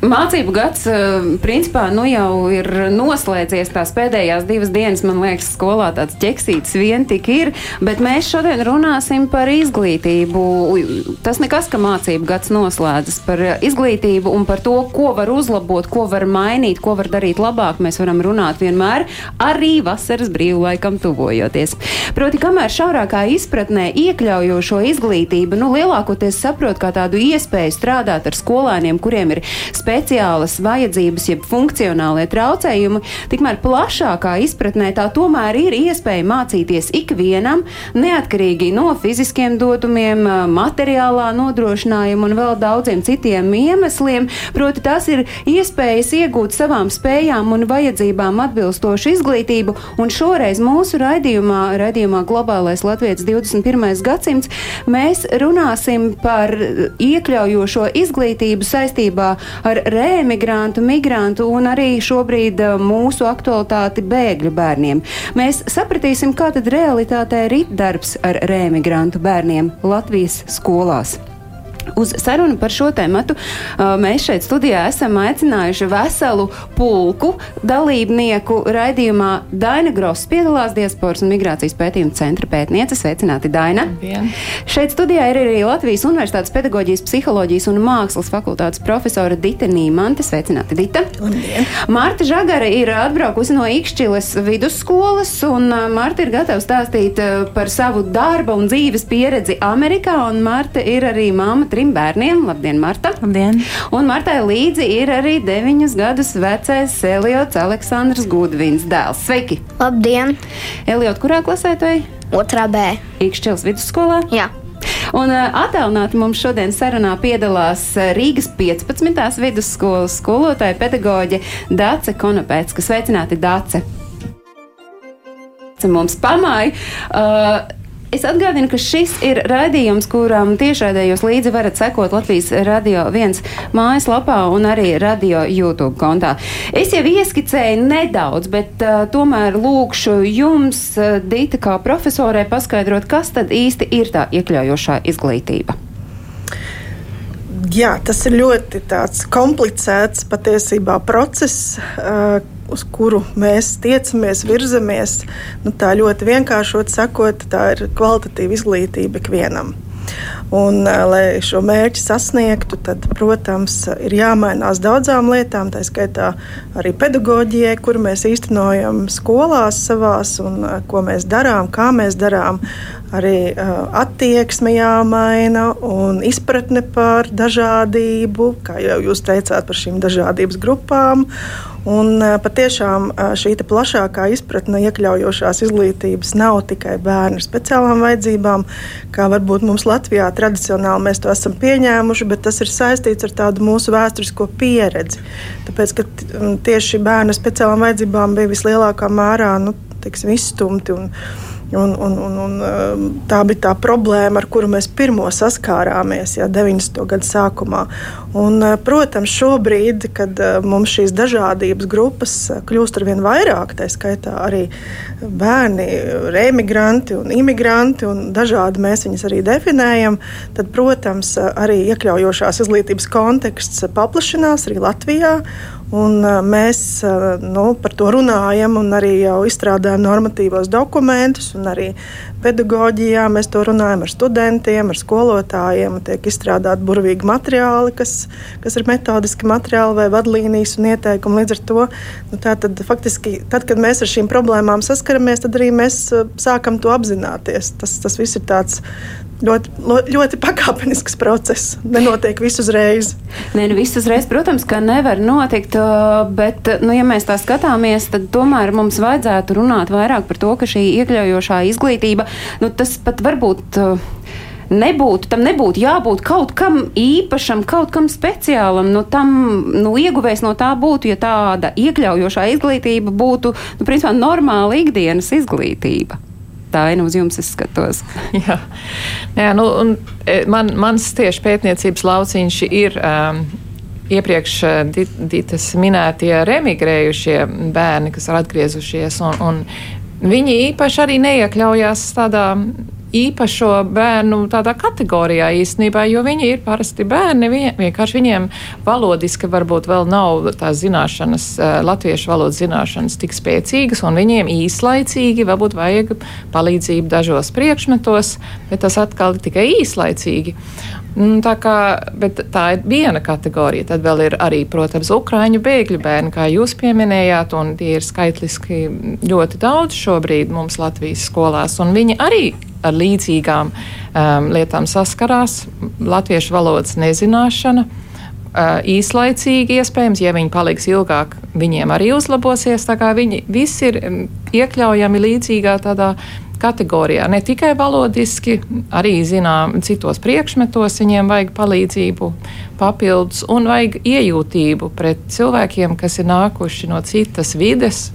Mācību gads, eh, principā, nu jau ir noslēdzies tās pēdējās divas dienas. Man liekas, skolā tāds ķeksīts vien tik ir, bet mēs šodien runāsim par izglītību. Tas nekas, ka mācību gads noslēdzas par izglītību un par to, ko var uzlabot, ko var mainīt, ko var darīt labāk. Mēs varam runāt vienmēr, arī vasaras brīvlaikam tuvojoties. Proti, kamēr šaurākā izpratnē iekļaujošo izglītību, nu lielākoties saprot kā tādu iespēju strādāt ar skolēniem, kuriem ir speciālas vajadzības, jeb funkcionālie traucējumi, tikmēr plašākā izpratnē tā tomēr ir iespēja mācīties ikvienam, neatkarīgi no fiziskiem dotumiem, materiālā nodrošinājuma un vēl daudziem citiem iemesliem. Proti, tas ir iespējas iegūt savām spējām un vajadzībām atbilstošu izglītību, un šoreiz mūsu raidījumā, raidījumā Globālais Latvijas 21. gadsimts, mēs runāsim par iekļaujošo izglītību saistībā ar reemigrantu, migrantu un arī šobrīd uh, mūsu aktualitāti bēgļu bērniem. Mēs sapratīsim, kā tad realitātē rit darbs ar reemigrantu bērniem Latvijas skolās. Uz sarunu par šo tēmu mēs šeit studijā esam aicinājuši veselu pulku dalībnieku raidījumā. Daina Gross piedalās Diasporas un migrācijas pētījuma centra pētniece. Sveicināti, Daina! Labdien. Šeit studijā ir arī Latvijas Universitātes pedagoģijas, psiholoģijas un mākslas fakultātes profesora Dita Nīmante. Sveicināti, Dita! Labdien. Marta Žagara ir atbraukusi no Ikšķiles vidusskolas, un Marta ir gatava stāstīt par savu darba un dzīves pieredzi Amerikā, un Marta ir arī mamma trim bērniem. Labdien, Marta! Labdien! Un Martai līdzi ir arī deviņus gadus vecais Eliots Aleksandrs Gudvins dēls. Sveiki! Labdien! Eliot, kurā klasē tu ej? Otrā B. Ikšķiles vidusskolā? Jā. Un attēlināti mums šodien sarunā piedalās Rīgas 15. vidusskolas skolotāja pedagoģe Dāce Konopēts, kas sveicināti Dāce. Mums pamāja. Uh, Es atgādinu, ka šis ir raidījums, kuram tiešraidējos līdzi varat sekot Latvijas radio viens mājaslapā un arī radio YouTube kontā. Es jau ieskicēju nedaudz, bet uh, tomēr lūkšu jums, uh, Dita, kā profesorē, paskaidrot, kas tad īsti ir tā iekļaujošā izglītība. Jā, tas ir ļoti komplicēts patiesībā process, uh, uz kuru mēs tiecamies, virzamies. Nu, tā ļoti vienkāršot sakot, tā ir kvalitatīva izglītība ikvienam. Un, lai šo mērķi sasniegtu, tad, protams, ir jāmainās daudzām lietām, tā skaitā arī pedagoģijai, kuru mēs īstenojam skolās savās, un ko mēs darām, kā mēs darām. Arī uh, attieksme jāmaina un izpratne par dažādību, kā jau jūs teicāt, par šīm dažādības grupām. Un patiešām šī plašākā izpratne iekļaujošās izglītības nav tikai bērnu speciālām vajadzībām, kā varbūt mums Latvijā tradicionāli mēs to esam pieņēmuši, bet tas ir saistīts ar tādu mūsu vēsturisko pieredzi. Tāpēc, ka tieši bērnu speciālām vajadzībām bija vislielākā mērā nu, teiksim, izstumti. Un, Un, un, un, un, tā bija tā problēma, ar kuru mēs pirmo saskārāmies jau 90. gada sākumā. Un, protams, šobrīd, kad mums šīs dažādības grupas kļūst ar vien vairāk, tā skaitā arī bērni, remigranti un imigranti, un dažādi mēs viņus arī definējam, tad, protams, arī iekļaujošās izglītības konteksts paplašinās arī Latvijā. Un mēs nu, par to runājam un arī jau izstrādājam normatīvos dokumentus, un arī pedagoģijā mēs to runājam ar studentiem, ar skolotājiem. Tiek izstrādāti burvīgi materiāli, kas, kas ir metodiski materiāli vai vadlīnijas un ieteikumi. Līdz ar to nu, tad, faktiski, tad, kad mēs ar šīm problēmām saskaramies, tad arī mēs sākam to apzināties. Tas, tas viss ir tāds ļoti, ļoti pakāpenisks process. Nenotiek viss uzreiz. Nē, nu viss uzreiz, protams, ka nevar notikt, bet, nu, ja mēs tā skatāmies, tad tomēr mums vajadzētu runāt vairāk par to, ka šī iekļaujošā izglītība, nu, tas pat varbūt. Nebūtu, tam nebūtu jābūt kaut kam īpašam, kaut kam speciālam. Nu, tam nu, ieguvējs no tā būtu, ja tāda iekļaujošā izglītība būtu nu, principā, normāla ikdienas izglītība. Tā ir uz jums, es skatos. Jā, Jā nu, un e, man, mans tieši pētniecības lauciņš ir. Um, iepriekš Dītas minētie remigrējušie bērni, kas ir atgriezušies, un, un viņi īpaši arī neiekļaujās tādā īpašo bērnu tādā kategorijā īstenībā, jo viņi ir parasti bērni. Viņi, vienkārši viņiem valodiski varbūt vēl nav tās zināšanas, latviešu valodas zināšanas tik spēcīgas, un viņiem īslaicīgi varbūt vajag palīdzību dažos priekšmetos, bet tas atkal ir tikai īslaicīgi. Mm, tā, kā, tā ir viena kategorija. Tad vēl ir arī, protams, ukrāņu bēgļu bērni, kā jūs pieminējāt, un tie ir skaitliski ļoti daudz šobrīd mums Latvijas skolās. Viņi arī ar līdzīgām um, lietām saskarās. Latviešu valodas nezināšana. Uh, īslaicīgi, iespējams, ja viņi paliks ilgāk, viņiem arī uzlabosies. Viņi visi ir um, iekļaujami līdzīgā tādā kategorijā. Ne tikai valodiski, arī zinām, citos priekšmetos viņiem vajag palīdzību, papildus un vajag iejūtību pret cilvēkiem, kas ir nākuši no citas vides,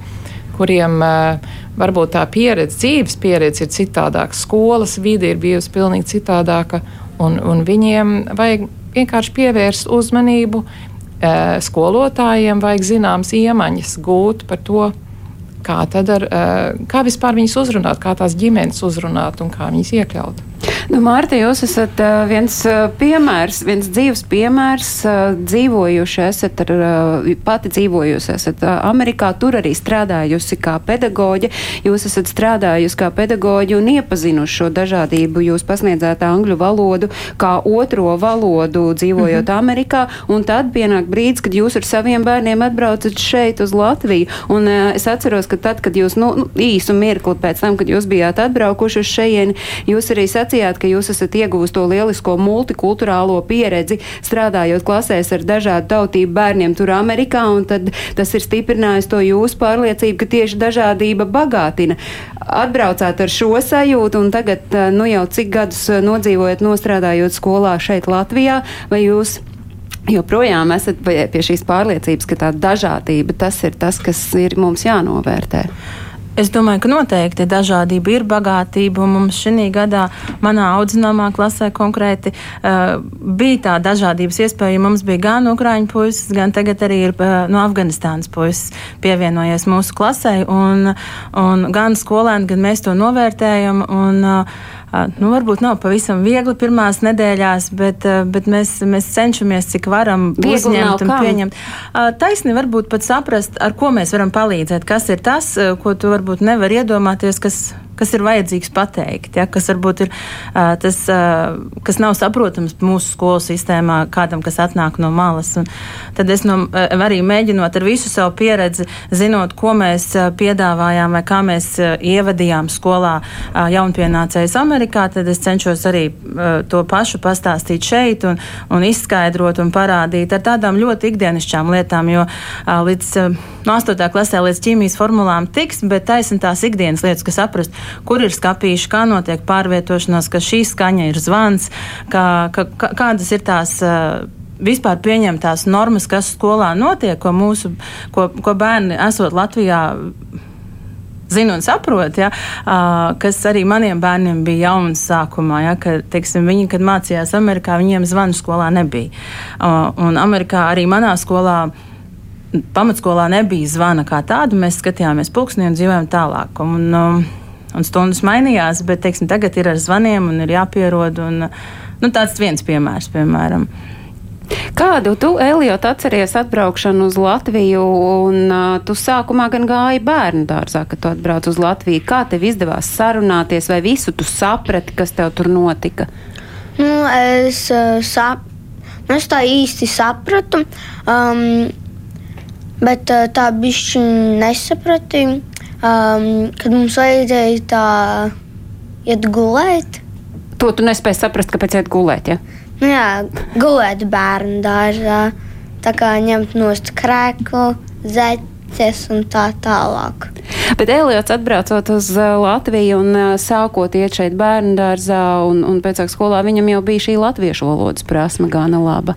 kuriem uh, varbūt tā pieredze, dzīves pieredze ir citādāka, skolas vide ir bijusi pilnīgi citādāka, un, un viņiem vajag vienkārši pievērst uzmanību. Uh, skolotājiem vajag zināmas iemaņas gūt par to, kā, ar, kā vispār viņus uzrunāt, kā tās ģimenes uzrunāt un kā viņas iekļaut. Nu, Mārta, jūs esat uh, viens uh, piemērs, viens dzīves piemērs, uh, dzīvojuši esat ar, pati dzīvojusi esat Amerikā, tur arī strādājusi kā pedagoģe. Jūs esat strādājusi kā pedagoģe un iepazinuši šo dažādību. Jūs pasniedzāt angļu valodu kā otro valodu dzīvojot mm -hmm. Amerikā, un tad pienāk brīdis, kad jūs ar saviem bērniem atbraucat šeit uz Latviju. Un es atceros, ka tad, kad jūs, nu, nu īsu mirkli pēc tam, kad jūs bijāt atbraukuši uz šejieni, jūs arī sacījāt, sacījāt, ka jūs esat ieguvusi to lielisko multikulturālo pieredzi, strādājot klasēs ar dažādu tautību bērniem tur Amerikā, un tad tas ir stiprinājis to jūsu pārliecību, ka tieši dažādība bagātina. Atbraucāt ar šo sajūtu, un tagad, nu jau cik gadus nodzīvojat, nostrādājot skolā šeit Latvijā, vai jūs joprojām esat pie šīs pārliecības, ka tā dažādība tas ir tas, kas ir mums jānovērtē? Es domāju, ka noteikti dažādība ir bagātība. Mums šī gadā, manā audzināmā klasē, konkrēti uh, bija tā dažādības iespēja. Mums bija gan ukrāņu puisis, gan tagad arī ir uh, no Afganistānas puisis pievienojies mūsu klasē. Un, un gan skolēni, gan mēs to novērtējam. Un, uh, Nu, varbūt nav pavisam viegli pirmās nedēļās, bet, bet mēs, mēs cenšamies, cik varam viegli uzņemt un kam? pieņemt. Taisni varbūt pat saprast, ar ko mēs varam palīdzēt, kas ir tas, ko tu varbūt nevar iedomāties, kas kas ir vajadzīgs pateikt, ja, kas varbūt ir uh, tas, uh, kas nav saprotams mūsu skolu sistēmā, kādam, kas atnāk no malas. Un tad es no, uh, arī mēģinot ar visu savu pieredzi, zinot, ko mēs uh, piedāvājām vai kā mēs uh, ievadījām skolā uh, jaunpienācējus Amerikā, tad es cenšos arī uh, to pašu pastāstīt šeit un, un izskaidrot un parādīt ar tādām ļoti ikdienišķām lietām, jo uh, līdz uh, no 8. klasē līdz ķīmijas formulām tiks, bet taisn tās ikdienas lietas, kas saprast, kur ir skāpīši, kā notiek pārvietošanās, ka šī skaņa ir zvans, ka, ka, ka, kādas ir tās. Uh, vispār pieņemtās normas, kas skolā notiek, ko, mūsu, ko, ko bērni esot Latvijā zina un saprot, ja, uh, kas arī maniem bērniem bija jauns sākumā. Ja, ka, teiksim, viņi, kad mācījās Amerikā, viņiem zvanu skolā nebija. Uh, un Amerikā arī manā skolā. Pamatskolā nebija zvana kā tāda. Mēs skatījāmies pulksnī un dzīvojām tālāk. Un, um, un stundas mainījās, bet teiksim, tagad ir ar zvaniem un ir jāpierod. Un, nu, tāds viens piemērs, piemēram. Kādu tu, Elijot, atceries atbraukšanu uz Latviju, un uh, tu sākumā gan gāji bērnu dārzā, kad tu atbrauc uz Latviju. Kā tev izdevās sarunāties, vai visu tu saprati, kas tev tur notika? Nu, es, uh, sap, nu, es tā īsti sapratu, um, bet uh, tā bišķi nesapratu um, kad mums vajadzēja tā iet gulēt. To tu nespēji saprast, kāpēc iet gulēt. Ja? Nu, jā, gulēt bērnu dārzā, tā kā ņemt nost krēklu, zeķes un tā tālāk. Bet Eliots atbraucot uz Latviju un sākot iet šeit bērnu dārzā un, un pēc tam skolā, viņam jau bija šī latviešu valodas prasme gana laba.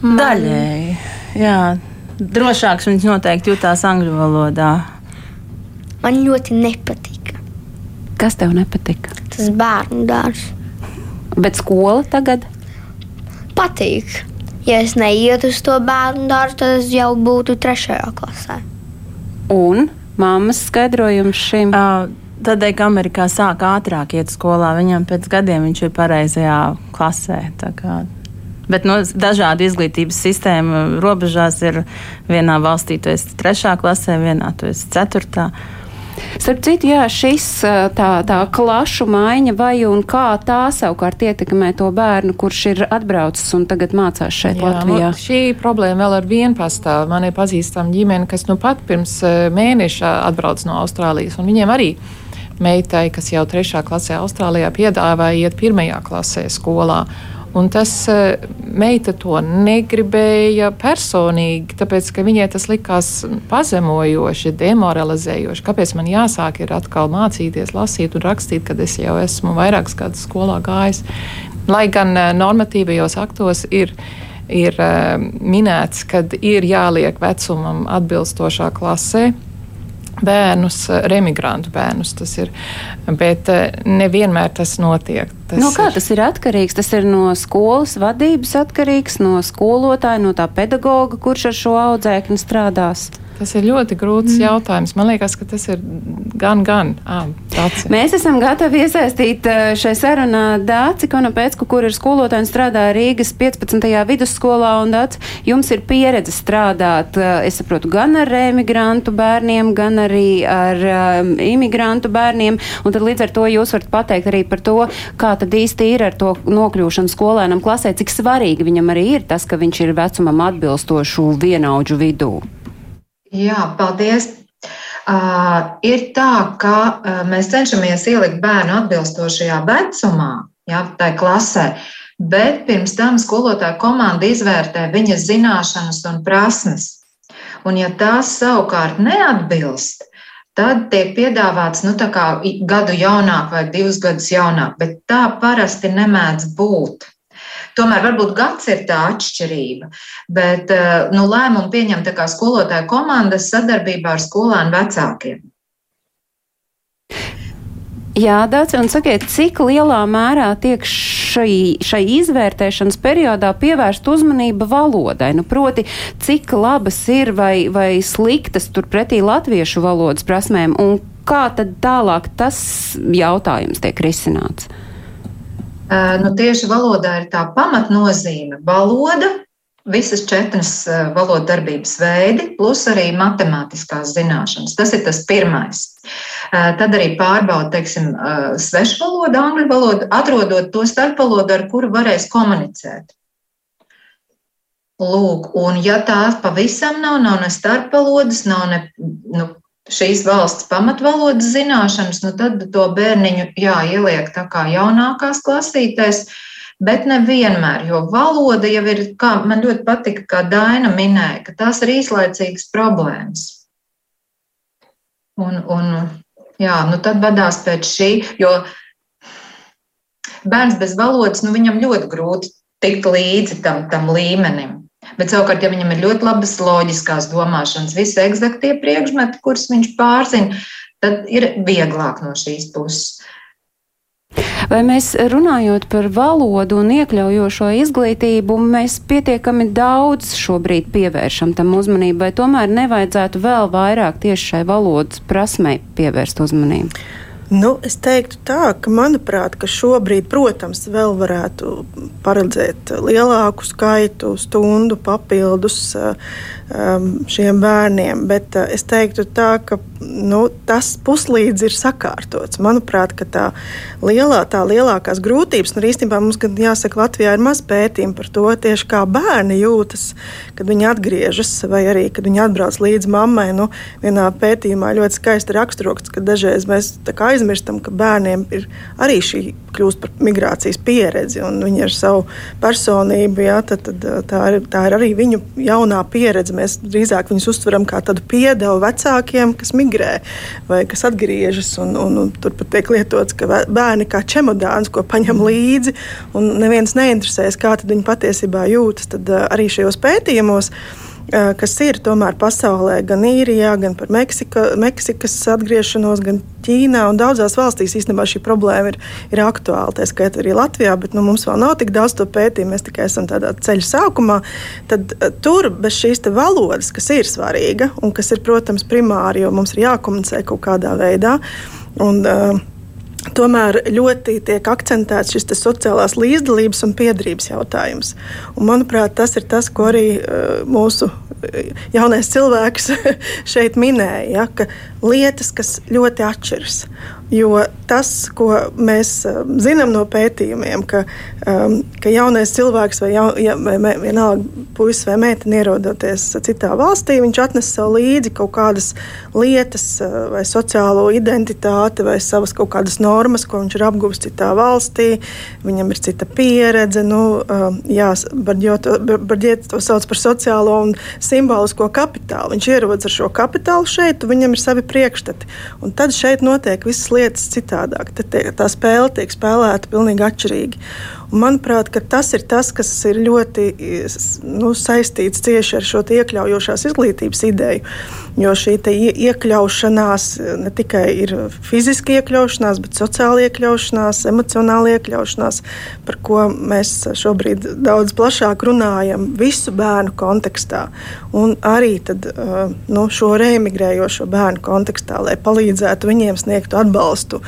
Daļēji, jā drošāks viņš noteikti jutās angļu valodā. Man ļoti nepatika. Kas tev nepatika? Tas bērnu dārzs Bet skola tagad? patīk. Ja es neietu uz to bērnu dārzu, tad es jau būtu trešajā klasē. Un mammas skaidrojums šim? Uh, Tādēļ, ka Amerikā sāk ātrāk iet skolā, viņam pēc gadiem viņš ir pareizajā klasē. Bet no dažādu izglītības sistēmu robežās ir vienā valstī tu esi trešā klasē, vienā tu esi ceturtā. Starp citu, jā, šis tā, tā klašu maiņa vai un kā tā savukārt ietekmē to bērnu, kurš ir atbraucis un tagad mācās šeit Jā, Latvijā. nu, šī problēma vēl ar vienu pastāv. Man ir pazīstama ģimene, kas nu pat pirms mēneša atbrauc no Austrālijas, un viņiem arī meitai, kas jau trešā klasē Austrālijā, piedāvāja iet pirmajā klasē skolā. Un tas eh, meita to negribēja personīgi, tāpēc ka viņai tas likās pazemojoši, demoralizējoši. Kāpēc man jāsāk ir atkal mācīties, lasīt un rakstīt, kad es jau esmu vairākus gadus skolā gājis? Lai gan eh, normatīvajos aktos ir ir uh, minēts, ka ir jāliek vecumam atbilstošā klasē. Bērnus, eh, remigrantu bērnus tas ir. Bet uh, nevienmēr tas notiek. Tas No kā ir- tas ir atkarīgs? Tas ir no skolas vadības atkarīgs, no skolotāja, no tā pedagoga, kurš ar šo audzēkni strādās. Tas ir ļoti grūts mm. jautājums. Man liekas, ka tas ir gan, gan. À, tāds. Mēs esam gatavi iesaistīt šai sarunā Dāci Konopēcku, kur ir skolotāja un strādā Rīgas 15. vidusskolā. Un Dāci, jums ir pieredze strādāt, es saprotu, gan ar emigrantu bērniem, gan arī ar um, imigrantu bērniem. Un tad līdz ar to jūs varat pateikt arī par to, kā tad īsti ir ar to nokļūšanu skolēnam klasē, cik svarīgi viņam arī ir tas, ka viņš ir vecumam atbilstošu vienaudžu vidū. Jā, paldies. Uh, ir tā, ka uh, mēs cenšamies ielikt bērnu atbilstošajā vecumā, jā, tai klasē, bet pirms tam skolotāja komanda izvērtē viņa zināšanas un prasmes. Un, ja tās savukārt neatbilst, tad tiek piedāvāts nu, gadu jaunāk vai divus gadus jaunāk, bet tā parasti nemēdz būt. Tomēr varbūt gads ir tā atšķirība, bet eh, nu, lēmumu pieņem tā kā skolotāja komandas sadarbībā ar skolēnu vecākiem. Jā, Dārts, un sakiet, cik lielā mērā tiek šai, šai izvērtēšanas periodā pievērsta uzmanība valodai? Nu, proti, cik labas ir vai, vai sliktas turpretī latviešu valodas prasmēm, un kā tad tālāk tas jautājums tiek risināts? Eh, Nu, tieši valodā ir tā pamatnozīme - valoda, visas četras eh, valodas darbības veidi, plus arī matemātiskās zināšanas. Tas ir tas pirmais. Eh, Tad arī pārbauda, teiksim, eh, svešu valodu, angļu valodu, atrodot to starpvalodu, ar kuru varēs komunicēt. Lūk, un ja tā pavisam nav, nav ne starpvalodas, nav ne nu, šīs valsts pamatvalodas zināšanas, nu tad to bērniņu jāieliek tā kā jaunākās klasītēs, bet nevienmēr, jo valoda jau ir, kā man ļoti patika, kā Daina minēja, ka tās ir īslaicīgas problēmas. Un, un jā, nu tad vadās pēc šī, jo bērns bez valodas, nu viņam ļoti grūti tikt līdzi tam, tam līmenim. Bet savukārt, ja viņam ir ļoti labas loģiskās domāšanas, visi eksaktie priekšmeti, kurus viņš pārzina, tad ir vieglāk no šīs puses. Vai mēs runājot par valodu un iekļaujošo izglītību, mēs pietiekami daudz šobrīd pievēršam tam uzmanību, vai tomēr nevajadzētu vēl vairāk tieši šai valodas prasmei pievērst uzmanību? Nu, es teiktu, tā, ka manuprāt, ka šobrīd, protams, vēl varētu paredzēt lielāku skaitu stundu papildus um, šiem bērniem. Bet uh, es teiktu, tā, ka nu, tas puslīdz ir sakārtots. Manuprāt, tā, lielā, tā lielākās grūtības, un īstenībā mums, gan jāsaka, Latvijā ir maz pētījumu par to, tieši kā bērni jūtas, kad viņi atgriežas, vai arī kad viņi atbrauc līdz mammai. Nu, vienā pētījumā ļoti skaisti raksturots, ka dažreiz mēs kā aizmirstam, ka bērniem ir arī šī kļūst par migrācijas pieredzi, un viņi ar savu personību, jā, tad, tad, tā, ir, tā ir arī viņu jaunā pieredze. Mēs drīzāk viņus uztveram kā tādu piedevu vecākiem, kas migrē vai kas atgriežas, un, un, un tur pat tiek lietots, ka bērni kā čemodāns, ko paņem līdzi, un neviens neinteresēs, kā viņi patiesībā jūtas. Tad arī šajos pētījumos kas ir tomēr pasaulē, gan īrijā, gan par Meksika, Meksikas atgriešanos, gan Ķīnā un daudzās valstīs īstenībā šī problēma ir, ir aktuāla. Tā skaitā arī Latvijā, bet nu, mums vēl nav tik daudz to pētījumu, mēs tikai esam tādā ceļa sākumā. Tad tur bez šīs valodas, kas ir svarīga un kas ir, protams, primāri, jo mums ir jākomunicē kaut kādā veidā. Un, uh, Tomēr ļoti tiek akcentēts šis sociālās līdzdalības un piedarības jautājums. Un, manuprāt, tas ir tas, ko arī uh, mūsu jaunais cilvēks šeit minēja, ja, ka lietas, kas ļoti atšķiras. Jo tas, ko mēs um, zinām no pētījumiem, ka, um, ka jaunais cilvēks vai, jau, ja, vai vienalga puisis vai meitene ierodoties citā valstī, viņš atnes sev līdzi kaut kādas lietas, uh, vai sociālo identitāti, vai savas kaut kādas normas, ko viņš ir apguvis citā valstī. Viņam ir cita pieredze. Nu, um, jā, Barģiet to sauc par sociālo un simbolisko kapitālu. Viņš ierodas ar šo kapitālu šeit, viņam ir savi priekšstati. Un tad šeit notiek visas lietas lietas citādāk. Tad tie, tā spēle tiek spēlēta pavisam atšķirīgi. Un manuprāt, tas ir tas, kas ir ļoti nu, saistīts tieši ar šo iekļaujošās izglītības ideju. Jo šī iekļaušanās ne tikai ir fiziski iekļaušanās, bet sociāli iekļaušanās, emocionāli iekļaušanās, par ko mēs šobrīd daudz plašāk runājam visu bērnu kontekstā. Un arī tad, nu, šo reimigrējošo bērnu kontekstā, lai palīdzētu viņiem sniegtu atbalstu,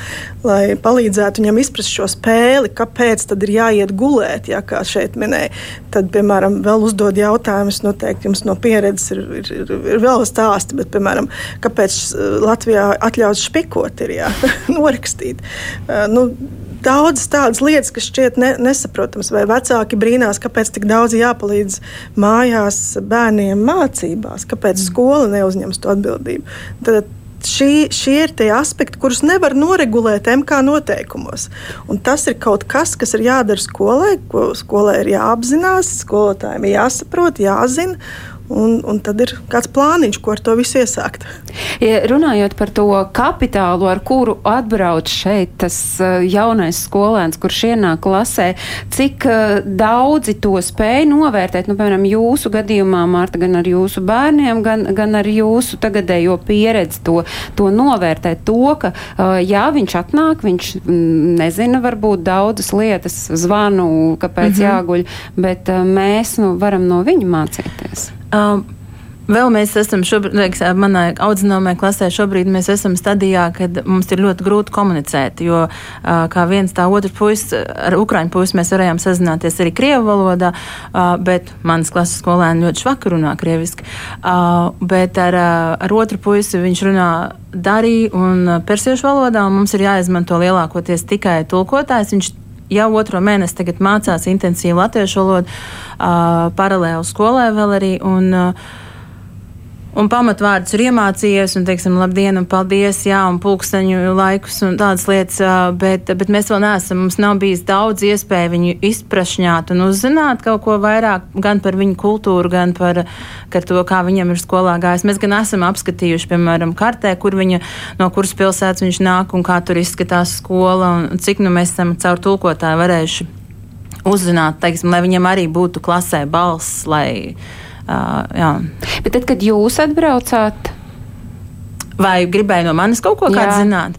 lai palīdzētu viņam izprast šo spēli, kāpēc tad ir jāiet gulēt, ja, kā šeit minēja. Tad, piemēram, vēl uzdod jautājumus, noteikti jums no pieredzes ir, ir, ir, ir vēl stāsti bet, piemēram, kāpēc uh, Latvijā atļauts špikot, ir jā, norakstīt. Uh, nu, Daudzas tādas lietas, kas šķiet ne, nesaprotamas, vai vecāki brīnās, kāpēc tik daudz jāpalīdz mājās bērniem mācībās, kāpēc skola neuzņemas to atbildību. Tad, šī, šie ir tie aspekti, kurus nevar noregulēt MK noteikumos. Un tas ir kaut kas, kas ir jādara skolai, ko skolai ir jāapzinās, skolotājiem ir jāsaprot, jāzina. Un, un tad ir kāds plāniņš, ko ar to visu iesākt. Ja runājot par to kapitālu, ar kuru atbrauc šeit tas eh, jaunais skolēns, kurš ienāk klasē, cik eh, daudzi to spēj novērtēt, nu, piemēram, jūsu gadījumā, Mārta, gan ar jūsu bērniem, gan, gan ar jūsu tagadējo pieredzi to, to novērtēt, to, ka, eh, jā, viņš atnāk, viņš mm, nezina varbūt daudzas lietas, zvanu, kāpēc mm -hmm. jāguļ, bet mēs nu, varam no viņa mācīties. Um, Vēl mēs esam šobrīd, manā audzināmajā klasē, šobrīd mēs esam stadijā, kad mums ir ļoti grūti komunicēt, jo uh, kā viens tā otrs puisis, ar ukraiņu puisi mēs varējām sazināties arī krievu valodā, uh, bet manas klases skolēni ļoti švaki runā krieviski. Uh, bet ar, ar otru puisi viņš runā darī un persiešu valodā, un mums ir jāizmanto lielākoties tikai tulkotājs. Viņš jau otro mēnesi tagad mācās intensīvi latviešu valodu, uh, paralēli skolē vēl arī. Un, uh, Un pamatvārdus ir iemācījies, un, teiksim, labdien, un paldies, jā, un pulksteņu laikus, un tādas lietas, bet, bet mēs vēl neesam, mums nav bijis daudz iespēju viņu izprašņāt un uzzināt kaut ko vairāk gan par viņu kultūru, gan par, par to, kā viņam ir skolā gājis. Mēs gan esam apskatījuši, piemēram, kartē, kur viņa, no kuras pilsētas viņš nāk un kā tur izskatās skola, un, cik nu mēs esam caur tulkotāju varējuši uzzināt, teiksim, lai viņam arī būtu klasē balss, lai jā. Bet tad, kad jūs atbraucāt, vai gribēja no manis kaut ko zināt?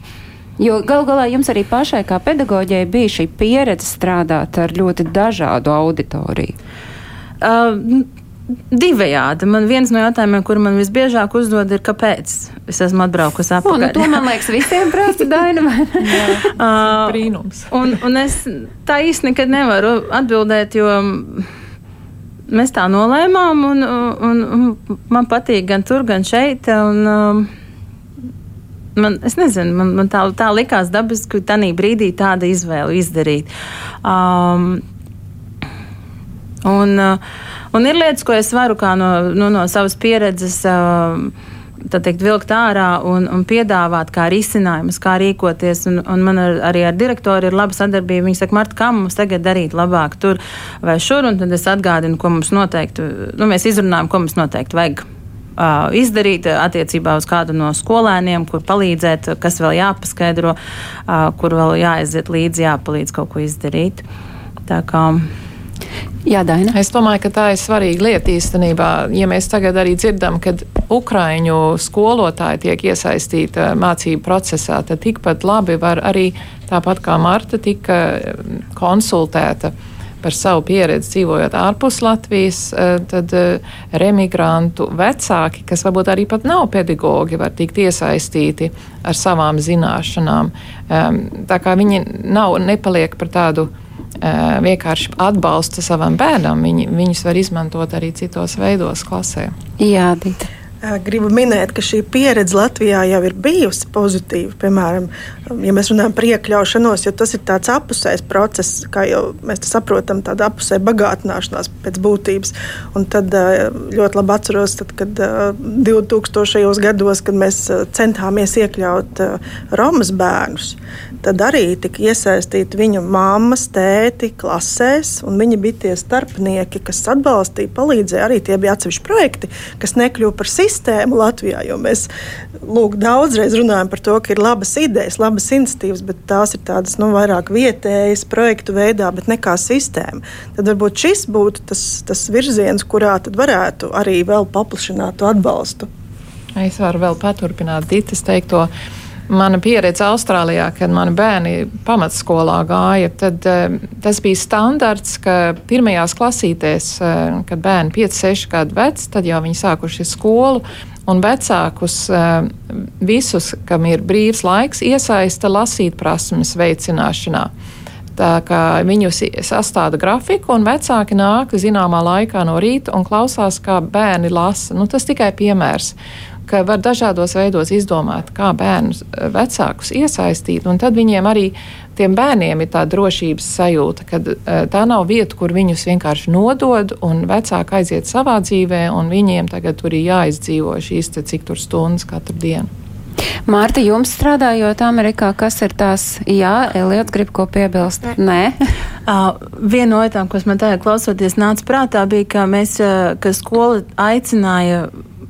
Jo gal galā jums arī pašai, kā pedagoģijai, bija šī pieredze strādāt ar ļoti dažādu auditoriju. Uh, Divējādi. Man viens no jautājumiem, kur man visbiežāk uzdod, ir, kāpēc es esmu atbraukusi atpakaļ. O, nu, to man liekas, visiem prasa Daina. Brīnums. Uh, un, un es tā īsti nekad nevaru atbildēt, jo mēs tā nolēmām, un, un, un man patīk gan tur, gan šeit. Un, um, Man, es nezinu, man, man tā, tā likās dabiski, ka tajā brīdī tāda izvēle izdarīt. Um, un, uh, un ir lietas, ko es varu no, nu, no savas pieredzes. Uh, teikt, vilkt ārā un, un piedāvāt kā risinājumus, kā rīkoties. Un, un man ar, arī ar direktoru ir laba sadarbība. Viņi saka, Marta, kā mums tagad darīt labāk tur vai šur, un tad es atgādinu, ko mums noteikti, nu, mēs izrunājam, ko mums noteikti vajag. Izdarīt attiecībā uz kādu no skolēniem, kur palīdzēt, kas vēl jāpaskaidro, kur vēl jāaiziet līdzi, jāpalīdz kaut ko izdarīt. Tā kā Jā, Daina. Es domāju, ka tā ir svarīga lieta īstenībā. Ja mēs tagad arī dzirdam, ka Ukraiņu skolotāji tiek iesaistīti mācību procesā, tad tikpat labi var arī tāpat kā Marta tika konsultēta par savu pieredzi dzīvojot ārpus Latvijas, tad remigrantu vecāki, kas varbūt arī pat nav pedagogi, var tikt iesaistīti ar savām zināšanām. Tā kā viņi nav, nepaliek par tādu vienkārši atbalsta savam bērnam, viņi, viņus var izmantot arī citos veidos klasē. Jā, Dita. Gribu minēt, ka šī pieredze Latvijā jau ir bijusi pozitīva. Piemēram, ja mēs runājam par iekļaušanos, jo tas ir tāds apusējs process, kā jau mēs saprotam, tāda apusēja bagātināšanās pēc būtības. Un tad ļoti labi atceros, tad, kad 2000. gados, kad mēs centāmies iekļaut Romas bērnus, tad arī tika iesaistīti viņu mammas, tēti klasēs, viņi bija tie starpnieki, kas atbalstīja, palīdzēja. Arī tie bija atsevišķi projekti, kas nekļuva par sistēmu Latvijā. Mēs lūk, daudzreiz runājam par to, ka ir labas idejas, labas iniciatīvas, bet tās ir tādas nu, vairāk vietējas, projektu veidā, bet nekā sistēma. Tad varbūt šis būtu tas, tas virziens, kurā varētu arī vēl paplašināt atbalstu. Es varu vēl paturpināt Dītas teikto. Mana pieredze Austrālijā, kad mani bērni pamatskolā gāja, tad uh, tas bija standarts, ka pirmajās klasītēs, uh, kad bērni 5, 6 gadu veci, tad jau viņi sākuši skolu. Un vecākus uh, visus, kam ir brīvs laiks, iesaista lasīt prasmes veicināšanā. Tā kā viņus sastāda grafiku, un vecāki nāk zināmā laikā no rīta un klausās, kā bērni lasa. Nu, tas tikai piemērs ka var dažādos veidos izdomāt, kā bērnus eh, vecākus iesaistīt, un tad viņiem arī tiem bērniem ir tā drošības sajūta, ka eh, tā nav vieta, kur viņus vienkārši nodod, un vecāki aiziet savā dzīvē, un viņiem tagad tur ir jāizdzīvo šīs cik tur stundas katru dienu. Mārta, jums strādājot Amerikā, kas ir tās? Jā, Eliots grib ko piebilst. Nē. Uh, viena no lietām, kas man tajā klausoties nāca prātā, bija, ka mēs, uh, ka skola aicināja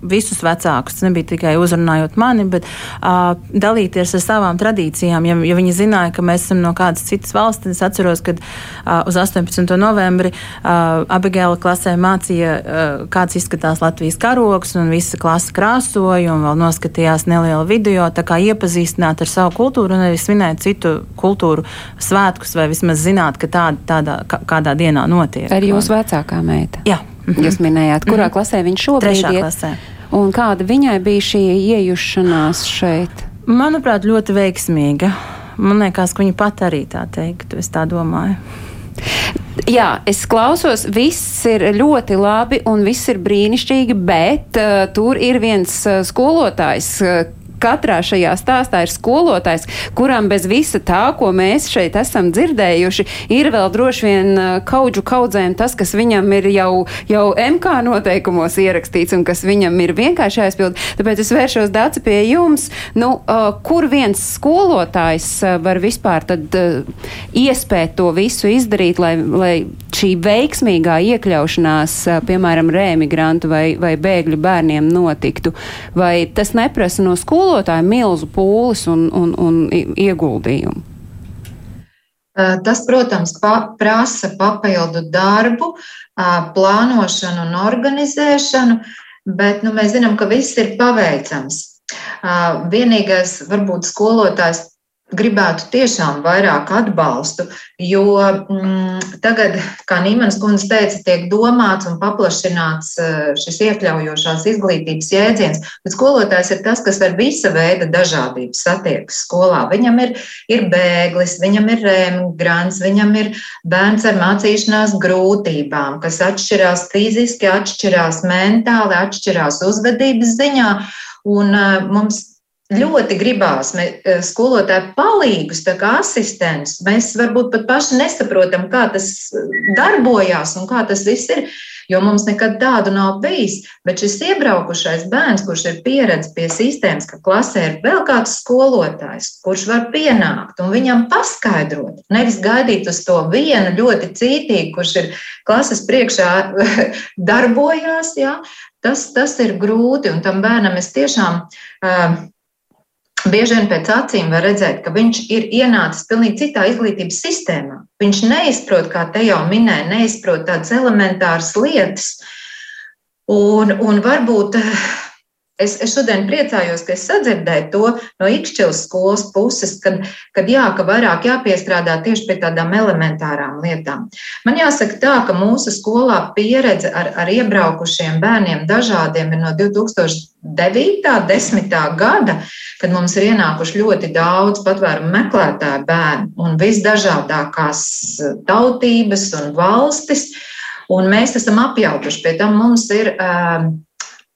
visus vecākus. Nebija tikai uzrunājot mani, bet uh, dalīties ar savām tradīcijām. Ja, ja viņi zināja, ka mēs esam no kādas citas valsts, tad es atceros, ka uh, uz 18. novembri uh, Abigēla klasē mācīja, uh, kāds izskatās Latvijas karoks, un visa klase krāsoja un vēl noskatījās nelielu video, tā kā iepazīstināt ar savu kultūru un arī svinēt citu kultūru svētkus vai vismaz zināt, ka tāda, tādā, kādā dienā notiek. Arī jūsu vecākā meita? Jā. Jūs minējāt, kurā mm -hmm. klasē viņš šobrīd ir? Trešā klasē. Un kāda viņai bija šī iejušanās šeit? Manuprāt, ļoti veiksmīga. Man liekas, ka viņa pat arī tā teiktu. Es tā domāju. Jā, es klausos, viss ir ļoti labi un viss ir brīnišķīgi, bet uh, tur ir viens uh, skolotājs, uh, katrā šajā stāstā ir skolotājs, kuram bez visa tā, ko mēs šeit esam dzirdējuši, ir vēl droši vien kaudžu kaudzēm tas, kas viņam ir jau, jau MK noteikumos ierakstīts un kas viņam ir vienkārši jāizpild. Tāpēc es vēršos dāci pie jums, nu, kur viens skolotājs var vispār tad iespēt to visu izdarīt, lai, lai šī veiksmīgā iekļaušanās, piemēram, rēmigrantu vai, vai bēgļu bērniem notiktu? Vai tas neprasa no skolotāja? Skolotāju milzu pūles un, un, un ieguldījumu? Tas, protams, pa, prasa papildu darbu, plānošanu un organizēšanu, bet nu, mēs zinām, ka viss ir paveicams. Vienīgais, varbūt skolotājs gribētu tiešām vairāk atbalstu, jo mm, tagad, kā Nīmanas kundze teica, tiek domāts un paplašināts eh, šis iekļaujošās izglītības jēdziens, bet skolotājs ir tas, kas ar visa veida dažādību satiekas skolā. Viņam ir, ir bēglis, viņam ir emigrants, viņam ir bērns ar mācīšanās grūtībām, kas atšķirās fiziski, atšķirās mentāli, atšķirās uzvedības ziņā. Un uh, mums ļoti gribās eh, skolotāju palīgus, tā kā asistents. Mēs varbūt pat paši nesaprotam, kā tas eh, darbojās un kā tas viss ir, jo mums nekad tādu nav bijis. Bet šis iebraukušais bērns, kurš ir pieredzējis pie sistēmas, ka klasē ir vēl kāds skolotājs, kurš var pienākt un viņam paskaidrot, nevis gaidīt uz to vienu ļoti cītīgu, kurš ir klases priekšā darbojās, jā, tas, tas ir grūti un tam bērnam es tiešām. Uh, bieži vien pēc acīm var redzēt, ka viņš ir ienācis pilnīgi citā izglītības sistēmā. Viņš neizprot, kā te jau minēja, neizprot tādas elementāras lietas. Un, un varbūt Es, es šodien priecājos, ka es sadzirdēju to no Ikšķilas skolas puses, kad, kad, jā, ka vairāk jāpiestrādā tieši pie tādām elementārām lietām. Man jāsaka tā, ka mūsu skolā pieredze ar, ar iebraukušiem bērniem dažādiem ir no 2009. 10. gada, kad mums ir ienākuši ļoti daudz patvērumu meklētāju bērnu un visdažādākās tautības un valstis. Un mēs esam apjaukuši, pie tam mums ir uh,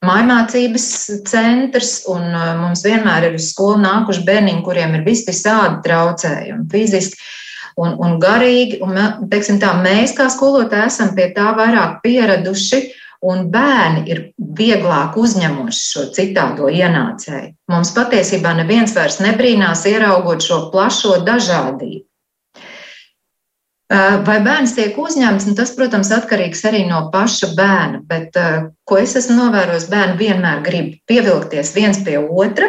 Mājmācības centrs, un uh, mums vienmēr ir uz skolu nākuši bērniņi, kuriem ir visādi traucējumi, fiziski un, un garīgi. Un, teiksim, tā, mēs, kā skolotāji, esam pie tā vairāk pieraduši, un bērni ir vieglāk uzņemuši šo citādo ienācēju. Mums patiesībā neviens vairs nebrīnās ieraugot šo plašo dažādību. Vai bērns tiek uzņemts, nu, tas, protams, atkarīgs arī no paša bērna. Bet, ko es esmu novērojis, bērni vienmēr grib pievilkties viens pie otra.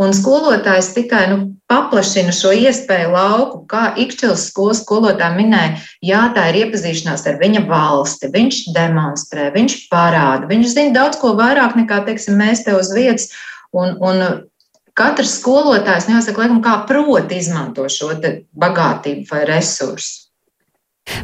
Un skolotājs tikai nu, paplašina šo iespēju lauku, kā Ikčels skolas skolotāja minēja, jā, tā ir iepazīšanās ar viņa valsti. Viņš demonstrē, viņš parāda, viņš zina daudz ko vairāk nekā, teiksim, mēs te uz vietas. Un, un katrs skolotājs, nu, jāsaka, laikam, kā proti izmanto šo bagātību vai resursu.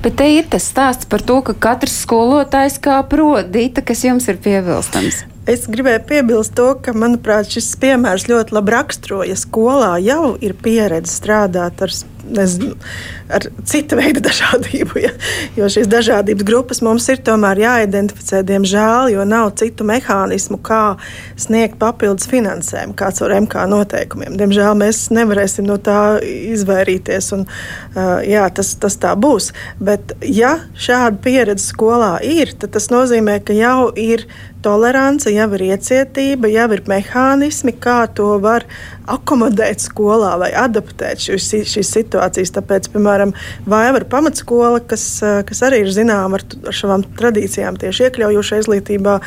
Bet te ir tas stāsts par to, ka katrs skolotājs kā prodīta, kas jums ir piebilstams. Es gribēju piebilst to, ka, manuprāt, šis piemērs ļoti labi raksturoja. Skolā jau ir pieredze strādāt ar nezinu, ar citu veidu dažādību. Ja? Jo šīs dažādības grupas mums ir tomēr jāidentificē, diemžēl, jo nav citu mehānismu, kā sniegt papildus finansējumu, kāds ar MK noteikumiem. Diemžēl mēs nevarēsim no tā izvairīties, un uh, jā, tas, tas tā būs. Bet, ja šāda pieredze skolā ir, tad tas nozīmē, ka jau ir tolerance, jau ir iecietība, jau ir mehānismi, kā to var akomodēt skolā vai adaptēt šīs, šīs situācijas. Tāpēc, piemēram, Vaivara pamatskola, kas, kas arī ir zināma ar, ar savām tradīcijām tieši iekļaujošā izglītībā,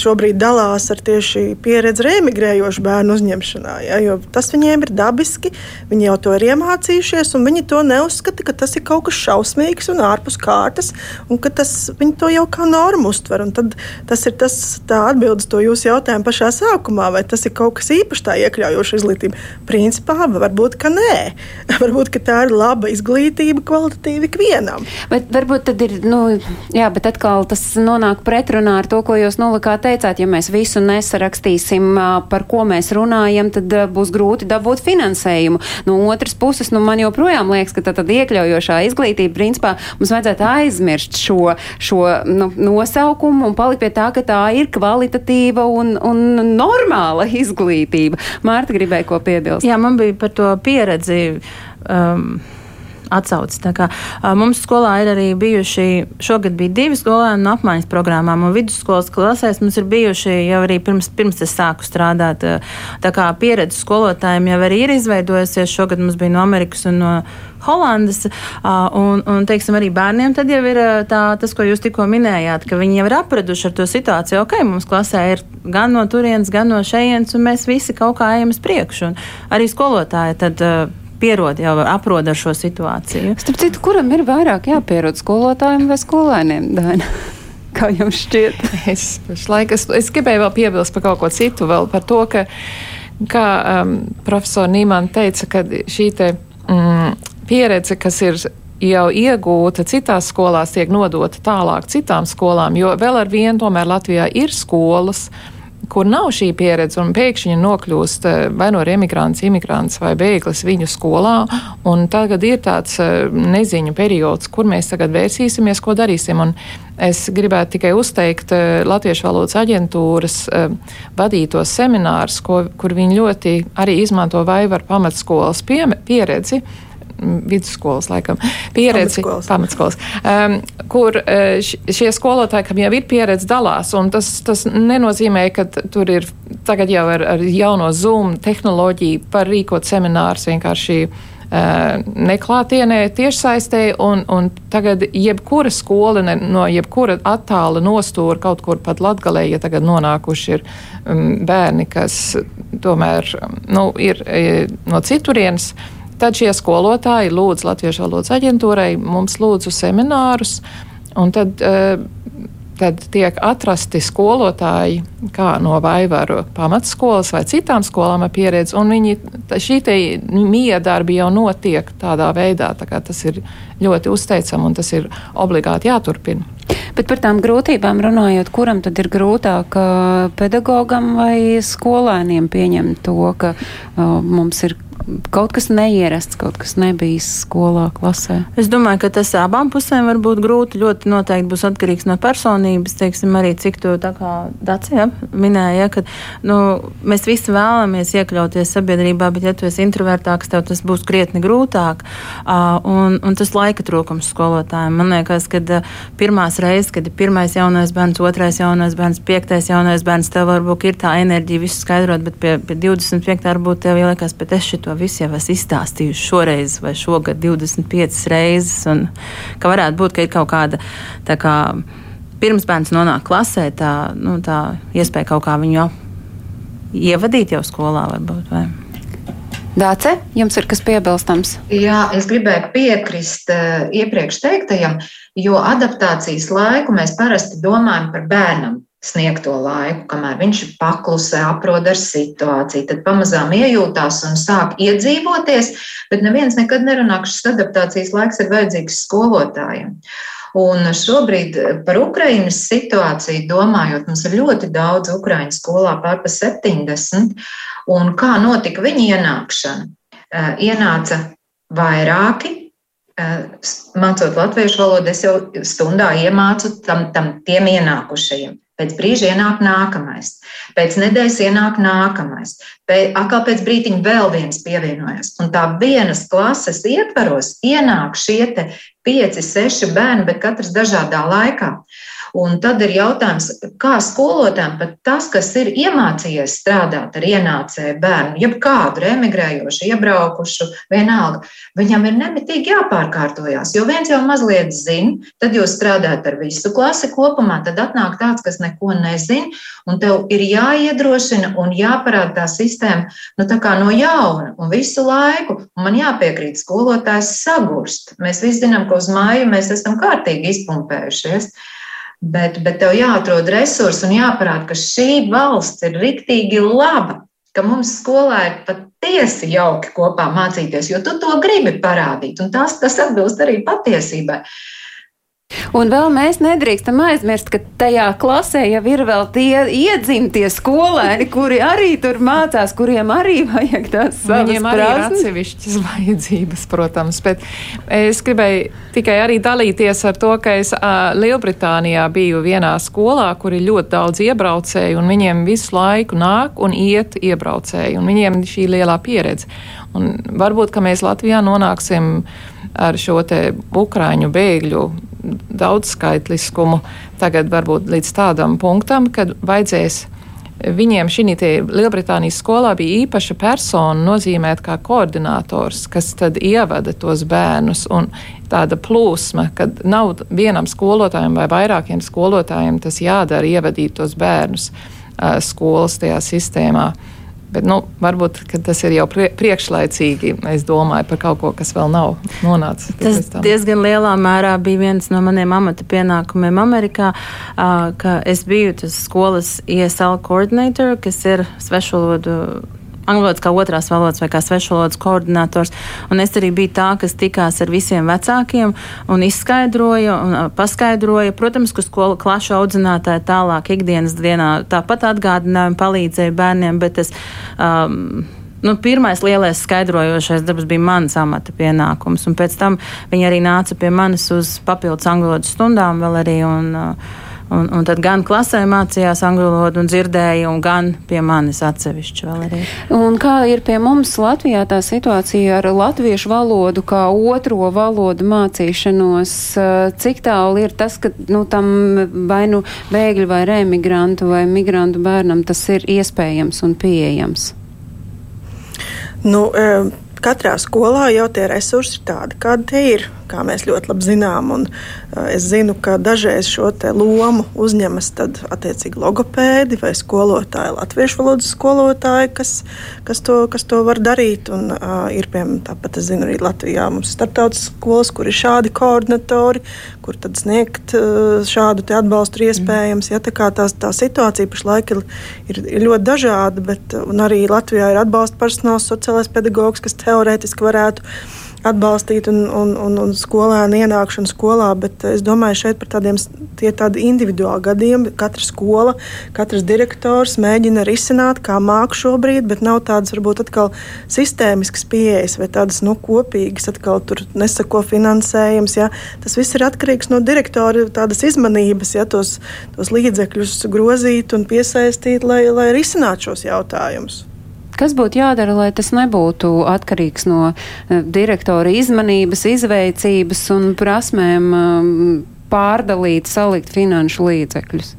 šobrīd dalās ar tieši pieredzi remigrējošu bērnu uzņemšanā. Ja, tas viņiem ir dabiski, viņi jau to ir iemācījušies, un viņi to neuzskata, ka tas ir kaut kas šausmīgs un ārpus kārtas, un ka tas, viņi to jau kā normu uztver. Tad tas ir tas atbildes to jūsu jautājumu pašā sākumā, vai tas ir kaut kas īpašs tā iekļaujoša izglītība. Principā varbūt, ka nē. varbūt, ka tā ir laba izglītība kvalitatīvi ikvienam. Bet varbūt tad ir, nu, jā, bet atkal tas nonāk pretrunā ar to, ko jūs nolikā teicāt. Ja mēs visu nesarakstīsim, par ko mēs runājam, tad būs grūti dabūt finansējumu. No otras puses, nu, man joprojām liekas, ka tad iekļaujošā izglītība, principā, mums vajadzētu aizmirst šo, šo nu, nosaukumu un palikt pie tā, ka tā ir kvalitatīva un, un normāla izglītība. Mārta gribēja ko piebilst. Jā, man bija par to pieredzi. Um, atsaucis. Kā, mums skolā ir arī bijuši, šogad bija divi skolēni no apmaiņas programmām, un vidusskolas klasēs mums ir bijuši jau arī pirms, pirms es sāku strādāt. Tā kā pieredze skolotājiem jau arī ir izveidojusies. Šogad mums bija no Amerikas un no Holandas. Un, un teiksim, arī bērniem tad jau ir tā, tas, ko jūs tikko minējāt, ka viņi jau ir apraduši ar to situāciju. Ok, mums klasē ir gan no turienes, gan no šejienes, un mēs visi kaut kā ejam uz priekšu. Un arī skolotāji tad pierod, jau aprod ar šo situāciju. Starp citu, kuram ir vairāk jāpierod skolotājiem vai skolēniem? Daina? Kā jums šķiet? Es, laik, es, es gribēju vēl piebilst par kaut ko citu, vēl par to, ka, kā um, profesora Nīmana teica, ka šī te, mm, pieredze, kas ir jau iegūta citās skolās, tiek nodota tālāk citām skolām, jo vēl ar vienu tomēr Latvijā ir skolas, kur nav šī pieredze, un pēkšņi nokļūst eh, vai no emigrants, imigrants vai bēglis viņu skolā, tagad ir tāds eh, neziņu periods, kur mēs tagad vērsīsimies, ko darīsim. Un es gribētu tikai uzteikt eh, Latviešu valodas aģentūras vadītos seminārus, kur viņi ļoti arī izmanto Vaivaru pamatskolas pie, pieredzi vidusskolas, laikam, pieredzi, pamatskolas, pamatskolas um, kur uh, šie skolotāji, kam jau ir pieredze, dalās. Tas, tas nenozīmē, ka tur ir tagad jau ar, ar jauno Zoom tehnoloģiju par rīkot seminārus vienkārši neklātienē, tiešsaistē, un, un tagad jebkura skola ne, no jebkura attāla nostūra kaut kur pat latgalē, ja tagad nonākuši ir um, bērni, kas tomēr nu, ir no citurienes. Tad šie skolotāji lūdz Latviešu valodas aģentūrai, mums lūdzu seminārus, un tad uh, kad tiek atrasti skolotāji, kā no Vaivaru pamatskolas vai citām skolām ar pieredzi, un viņi, šī te miedarbi jau notiek tādā veidā, tā kā tas ir ļoti uzteicam un tas ir obligāti jāturpina. Bet par tām grūtībām runājot, kuram tad ir grūtāk pedagogam vai skolēniem pieņemt to, ka uh, mums ir kaut kas neierasts, kaut kas nebijis skolā, klasē? Es domāju, ka tas abām pusēm var būt grūti. Ļoti noteikti būs atkarīgs no personības. Teiksim, arī cik to Dacija minēja, ka nu, mēs visi vēlamies iekļauties sabiedrībā, bet, ja tu esi introvertāks, tev tas būs krietni grūtāk. Uh, un, un tas laika trūkums skolotājiem. Man liekas, ka uh, pirmās reizes, kad ir pirmais jaunais bērns, otrais jaunais bērns, piektais jaunais bērns, tev varbūt ir tā enerģija visu skaidrot, bet pie, pie 25. varbūt tev liekas, bet es šito to visu jau esmu izstāstījusi šoreiz vai šogad 25 reizes. Un, ka varētu būt, ka ir kaut kāda tā kā pirms bērns nonāk klasē, tā, nu, tā iespēja kaut kā viņu ievadīt jau skolā varbūt. Vai? Dāce, jums ir kas piebilstams? Jā, es gribēju piekrist uh, iepriekš teiktajam, jo adaptācijas laiku mēs parasti domājam par bērnam sniegto laiku, kamēr viņš paklusē, aprod ar situāciju, tad pamazām iejūtās un sāk iedzīvoties, bet neviens nekad nerunā, ka šis adaptācijas laiks ir vajadzīgs skolotājiem. Un šobrīd par Ukrainas situāciju domājot, mums ir ļoti daudz Ukraiņu skolā, pārpa 70, un kā notika viņa ienākšana? Ienāca vairāki, mācot latviešu valodu, es jau stundā iemācu tam, tam tiem ienākušajiem. Pēc brīža ienāk nākamais, pēc nedēļas ienāk nākamais, pēc, atkal pēc brīdiņa vēl viens pievienojas. Un tā vienas klases ietvaros ienāk šie pieci, seši bērni, bet katrs dažādā laikā. Un tad ir jautājums, kā skolotājiem pat tas, kas ir iemācījies strādāt ar ienācēju bērnu, jeb kādu emigrējošu, iebraukušu, vienalga, viņam ir nemitīgi jāpārkārtojās. Jo viens jau mazliet zina, tad jūs strādājat ar visu klasi kopumā, tad atnāk tāds, kas neko nezina, un tev ir jāiedrošina un jāparāda tā sistēma nu, tā no jauna un visu laiku. Un man jāpiekrīt, skolotājs sagurst. Mēs visi zinām, ka uz māju mēs esam kārtīgi izpumpējušies. Bet, bet tev jāatrod resursi un jāparāda, ka šī valsts ir riktīgi laba, ka mums skolā ir patiesi jauki kopā mācīties, jo tu to gribi parādīt, un tas, tas atbilst arī patiesībai. Un vēl mēs nedrīkstam aizmirst, ka tajā klasē jau ir vēl tie iedzimtie skolēni, kuri arī tur mācās, kuriem arī vajag tās savas Viņiem arī ir atsevišķas vajadzības, protams, bet es gribēju tikai arī dalīties ar to, ka es uh, Lielbritānijā biju vienā skolā, kur ir ļoti daudz iebraucēju, un viņiem visu laiku nāk un iet iebraucēji, un viņiem šī lielā pieredze. Un varbūt, ka mēs Latvijā nonāksim ar šo te ukrāņu bēgļu daudzskaitliskumu tagad varbūt līdz tādam punktam, kad vajadzēs Viņiem šī Lielbritānijas skolā bija īpaša persona nozīmēt kā koordinators, kas tad ievada tos bērnus un tāda plūsma, kad nav vienam skolotājam vai vairākiem skolotājiem tas jādara ievadīt tos bērnus uh, skolas tajā sistēmā. Uh, Bet, nu, varbūt tas ir jau priekšlaicīgi. Es domāju par kaut ko, kas vēl nav nonācis. Tas diezgan lielā mērā bija viens no maniem amata pienākumiem Amerikā, ka es biju tas skolas ESL koordinātors, kas ir svešvalodu angļu valodas kā otrās valodas vai kā svešvalodas koordinators. Un es arī biju tā, kas tikās ar visiem vecākiem un izskaidroja un paskaidroja. Protams, ka skolu klašu audzinātāji tālāk ikdienas dienā tāpat atgādināja un palīdzēja bērniem, bet es. Um, nu, pirmais lielais skaidrojošais darbs bija mans amata pienākums, pēc tam viņi arī nāca pie manis uz papildus angļu valodas stundām vēl arī. Un, uh, Un, un tad gan klasē mācījās angļu valodu un dzirdēja, un gan pie manis atsevišķi vēl arī. Un kā ir pie mums Latvijā tā situācija ar latviešu valodu kā otro valodu mācīšanos? Cik tālu ir tas, ka nu, tam vai nu bēgļu vai remigrantu vai migrantu bērnam tas ir iespējams un pieejams? Nu, katrā skolā jau tie resursi ir tādi, kādi tie ir, kā mēs ļoti labi zinām. Un, uh, es zinu, ka dažreiz šo lomu uzņemas attiecīgi logopēdi vai skolotāji, latviešu valodas skolotāji, kas, kas, to, kas to var darīt. Un, uh, ir piemēram, tāpat es zinu, arī Latvijā mums ir starptautiskas skolas, kur ir šādi koordinatori, kur tad sniegt uh, šādu atbalstu ir iespējams. Ja, tā, tās, tā situācija pašlaik ir, ir, ir ļoti dažāda, bet arī Latvijā ir atbalsta personāls, sociālais pedagogs, kas teorētiski varētu atbalstīt un, un, un, un skolēnu ienākšanu skolā, bet es domāju, šeit par tādiem tādi individuāli gadījumi. Katra skola, katrs direktors mēģina risināt, kā māk šobrīd, bet nav tādas varbūt atkal sistēmiskas pieejas vai tādas nu, kopīgas, atkal tur nesako finansējums. Ja. Tas viss ir atkarīgs no direktora tādas izmanības, ja tos, tos līdzekļus grozīt un piesaistīt, lai, lai risinātu šos jautājumus. Kas būtu jādara, lai tas nebūtu atkarīgs no uh, direktora izmanības, izveicības un prasmēm um, pārdalīt, salikt finanšu līdzekļus?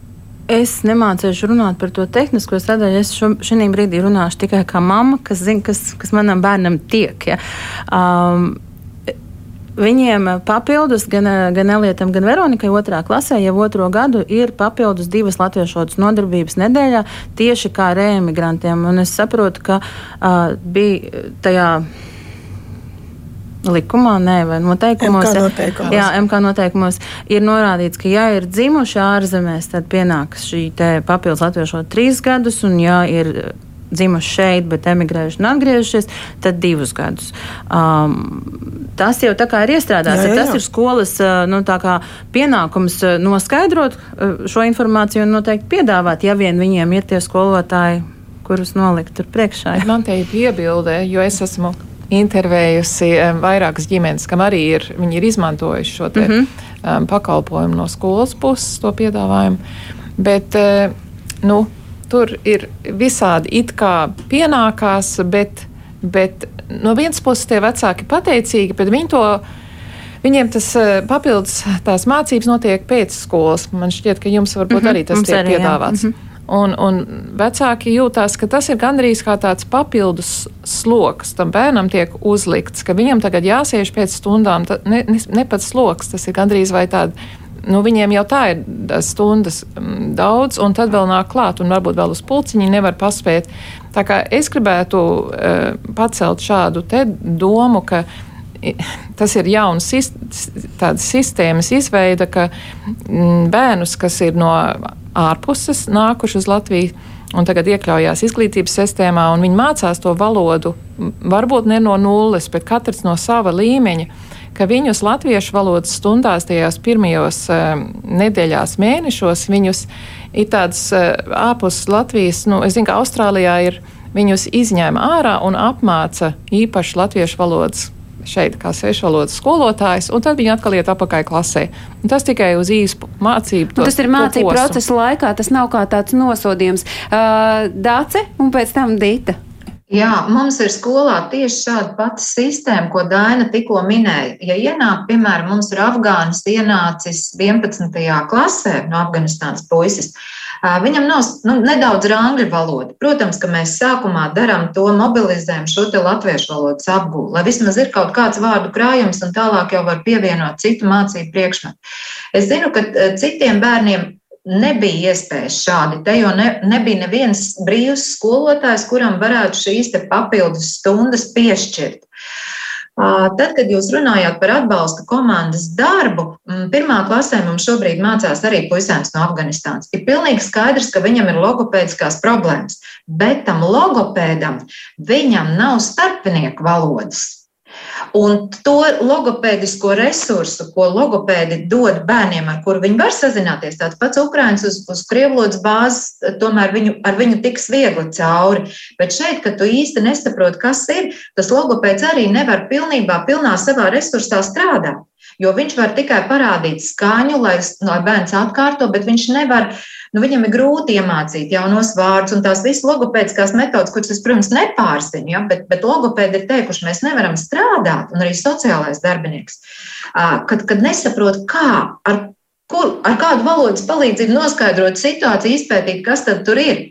Es nemācīšu runāt par to tehnisko sadaļu. Es šī brīdī runāšu tikai kā mamma, kas zina, kas, kas manam bērnam tiek. Ja. Um, Viņiem papildus gan, gan Elietam, gan Veronikai otrā klasē jau otro gadu ir papildus divas latviešu nodarbības nedēļā tieši kā reemigrantiem. Un es saprotu, ka uh, bija tajā likumā, nē, vai noteikumos. MK noteikumos. Jā, MK noteikumos ir norādīts, ka, ja ir dzimuši ārzemēs, tad pienāks šī papildus latviešu trīs gadus, un ja ir dzimuši šeit, bet emigrējuši un atgriežušies, tad divus gadus. Um, tas jau tā kā ir iestrādāts. Jā, jā, jā. Tas ir skolas uh, nu, pienākums uh, noskaidrot uh, šo informāciju un noteikti piedāvāt, ja vien viņiem ir tie skolotāji, kurus nolikt tur priekšā. Man te ir piebilde, jo es esmu intervējusi um, vairākas ģimenes, kam arī ir, ir izmantojuši šo te, mm -hmm. um, pakalpojumu no skolas puses, to piedāvājumu. Bet, uh, nu, tur ir visādi it kā pienākās, bet, bet no vienas puses tie vecāki pateicīgi, bet viņi to. Viņiem tas eh, papildus tās mācības notiek pēc skolas. Man šķiet, ka jums varbūt mm -hmm, arī tas tiek arī, piedāvāts. Mm -hmm. Un, un vecāki jūtās, ka tas ir gandrīz kā tāds papildus sloks tam bērnam tiek uzlikts, ka viņam tagad jāsiež pēc stundām. Ne, ne, ne pats sloks, tas ir gandrīz vai tāds nu, viņiem jau tā ir stundas mm, daudz, un tad vēl nāk klāt, un varbūt vēl uz pulciņu nevar paspēt. Tā kā es gribētu uh, pacelt šādu domu, ka tas ir jauns tādas sistēmas izveida, ka mm, bērnus, kas ir no ārpuses nākuši uz Latviju, un tagad iekļaujās izglītības sistēmā, un viņi mācās to valodu, varbūt ne no nulles, bet katrs no sava līmeņa ka viņus latviešu valodas stundās tajās pirmajos uh, nedēļās, mēnešos, viņus ir tāds uh, ārpus Latvijas, nu, es zinu, ka Austrālijā ir viņus izņēma ārā un apmāca īpaši latviešu valodas šeit kā svešvalodas skolotājs, un tad viņi atkal iet apakaļ klasē. Un tas tikai uz īsu mācību. To, tas ir mācību procesa laikā, tas nav kā tāds nosodījums. Uh, Dace un pēc tam Dita. Jā, mums ir skolā tieši šāda pati sistēma, ko Daina tikko minēja. Ja ienāk, piemēram, mums ir Afgānis ienācis 11. klasē no Afganistānas puisis, viņam nav nu, nedaudz rāngļu valoda. Protams, ka mēs sākumā darām to, mobilizējam šo te latviešu valodas apgūlu, lai vismaz ir kaut kāds vārdu krājums un tālāk jau var pievienot citu mācību priekšmetu. Es zinu, ka citiem bērniem nebija iespējas šādi te, jo ne, nebija neviens brīvs skolotājs, kuram varētu šīs papildus stundas piešķirt. Tad, kad jūs runājāt par atbalsta komandas darbu, pirmā klasē mums šobrīd mācās arī puisēns no Afganistānas. Ir pilnīgi skaidrs, ka viņam ir logopēdiskās problēmas, bet tam logopēdam viņam nav starpnieku valodas. Un to logopēdisko resursu, ko logopēdi dod bērniem, ar kuru viņi var sazināties, tāds pats Ukrāņš uz, uz krievlodas bāzes, tomēr viņu, ar viņu tiks viegli cauri. Bet šeit, kad tu īsti nesaproti, kas ir, tas logopēds arī nevar pilnībā, pilnā savā resursā strādāt. Jo viņš var tikai parādīt skaņu, lai, lai bērns atkārto, bet viņš nevar nu, viņam ir grūti iemācīt jaunos vārdus un tās visas logopēdiskās metodas, kuras es, protams, nepārzinu, ja, bet, bet logopēdi ir teikuši, mēs nevaram strādāt, un arī sociālais darbinieks, kad, kad nesaprot, kā, ar, kur, ar kādu valodas palīdzību noskaidrot situāciju, izpētīt, kas tad tur ir.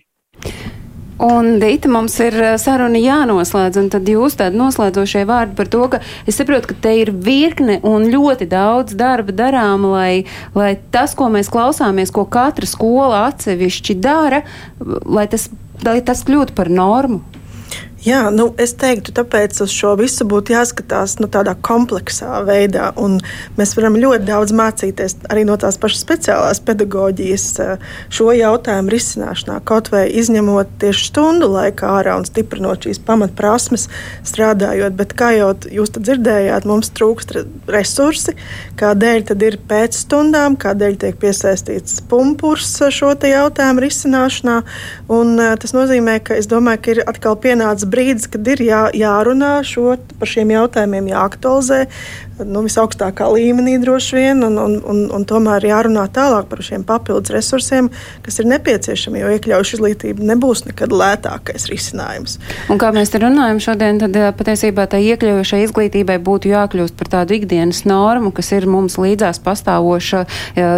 Un, Dita, mums ir eh, saruna jānoslēdz, un tad jūs tādi noslēdzošie vārdi par to, ka es saprotu, ka te ir virkne un ļoti daudz darba darām, lai, lai tas, ko mēs klausāmies, ko katra skola atsevišķi dara, lai tas, lai tas kļūtu par normu. Jā, nu, es teiktu, tāpēc uz šo visu būtu jāskatās nu, tādā kompleksā veidā. Mēs varam ļoti daudz mācīties arī no tās pašas speciālās pedagoģijas eh, šo jautājumu risināšanā, kaut vai izņemot tieši stundu laikā ārā un stiprinot šīs pamatprasmes, strādājot. Bet, kā jau jūs dzirdējāt, mums trūkst resursi, kādēļ tad ir pēc stundām, kādēļ tiek piesaistīts pumpurs šo jautājumu risināšanā. Un, eh, tas nozīmē, ka domāju, ka ir atkal pienācis brīdis, kad ir jā, jārunā šo, par šiem jautājumiem, jāaktualizē nu, visaugstākā līmenī droši vien, un, un, un, un tomēr jārunā tālāk par šiem papildus resursiem, kas ir nepieciešami, jo iekļaujuša izglītība nebūs nekad lētākais risinājums. Un kā mēs te runājam šodien, tad patiesībā tā iekļaujušai izglītībai būtu jākļūst par tādu ikdienas normu, kas ir mums līdzās pastāvoša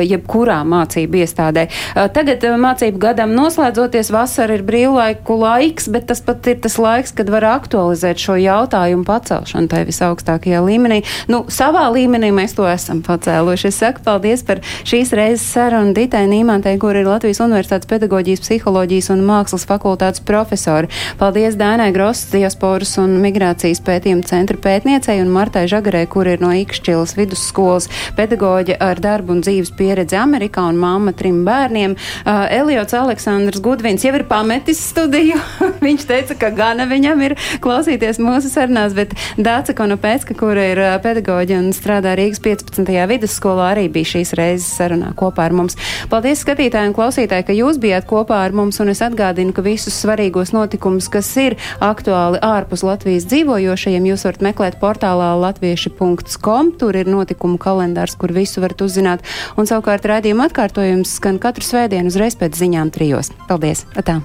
jebkurā mācību iestādē. Tagad mācību gadam noslēdzoties, vasara ir brīvlaiku laiks, bet tas pat ir tas laiks, kad var aktualizēt šo jautājumu pacelšanu tai visaugstākajā līmenī. Nu, savā līmenī mēs to esam pacēluši. Es saku paldies par šīs reizes sarunu Ditai Nīmantei, kur ir Latvijas Universitātes pedagoģijas, psiholoģijas un mākslas fakultātes profesori. Paldies Dānai Grosas diasporas un migrācijas pētījuma centra pētniecei un Martai Žagarē, kur ir no Ikšķilas vidusskolas pedagoģa ar darbu un dzīves pieredzi Amerikā un mamma trim bērniem. Uh, Eliots Aleksandrs Gudvins jau ir pametis studiju. Viņš teica, ka gana viņam ir klausīties mūsu sarunās, bet Dāca Konopēcka, kur ir pedagoģa pedagoģi un strādā Rīgas 15. vidusskolā, arī bija šīs reizes sarunā kopā ar mums. Paldies skatītāji un klausītāji, ka jūs bijāt kopā ar mums, un es atgādinu, ka visus svarīgos notikumus, kas ir aktuāli ārpus Latvijas dzīvojošajiem, jūs varat meklēt portālā latvieši.com. Tur ir notikumu kalendārs, kur visu varat uzzināt, un savukārt raidījuma atkārtojums skan katru svētdienu uzreiz pēc ziņām trijos. Paldies! Atā.